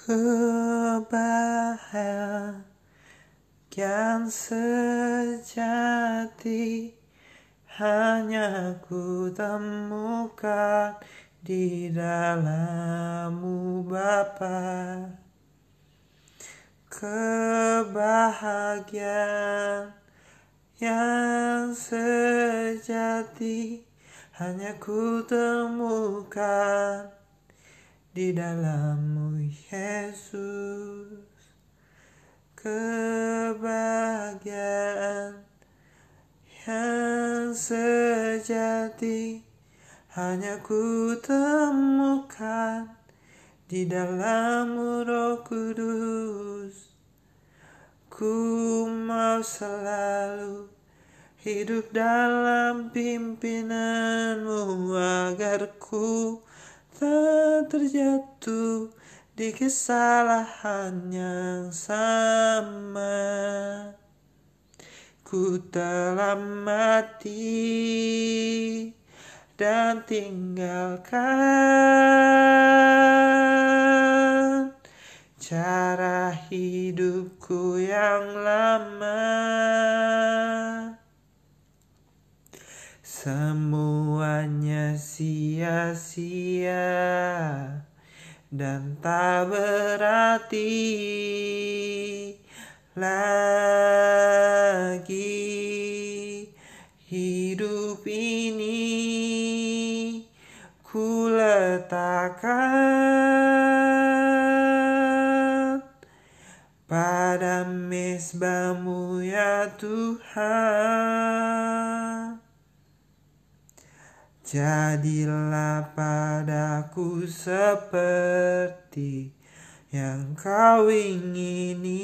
Kebahagiaan sejati hanya ku temukan di dalammu Bapa. Kebahagiaan yang sejati hanya ku temukan di dalammu Yesus. Kebahagiaan yang sejati hanya ku temukan di dalammu Roh Kudus. Ku mau selalu hidup dalam pimpinanmu agar ku tak terjatuh di kesalahan yang sama. Ku telah mati dan tinggalkan cara hidupku yang lama. Semuanya sia-sia dan tak berarti lagi hidup ini ku letakkan pada mesbahmu ya Tuhan Jadilah padaku seperti yang kau ingini.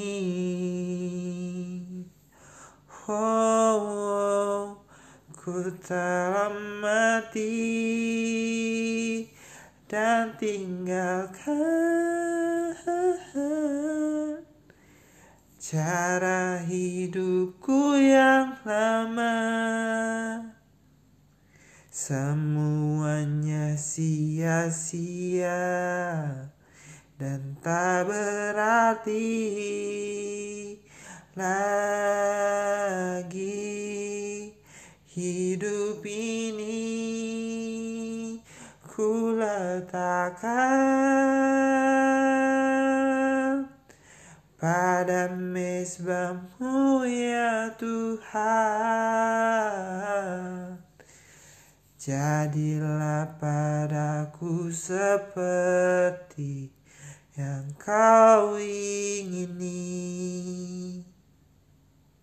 Oh, oh ku telah mati dan tinggalkan cara hidupku yang lama. Semuanya sia-sia dan tak berarti lagi hidup ini ku letakkan pada mesbahmu ya Tuhan Jadilah padaku seperti yang kau ingini.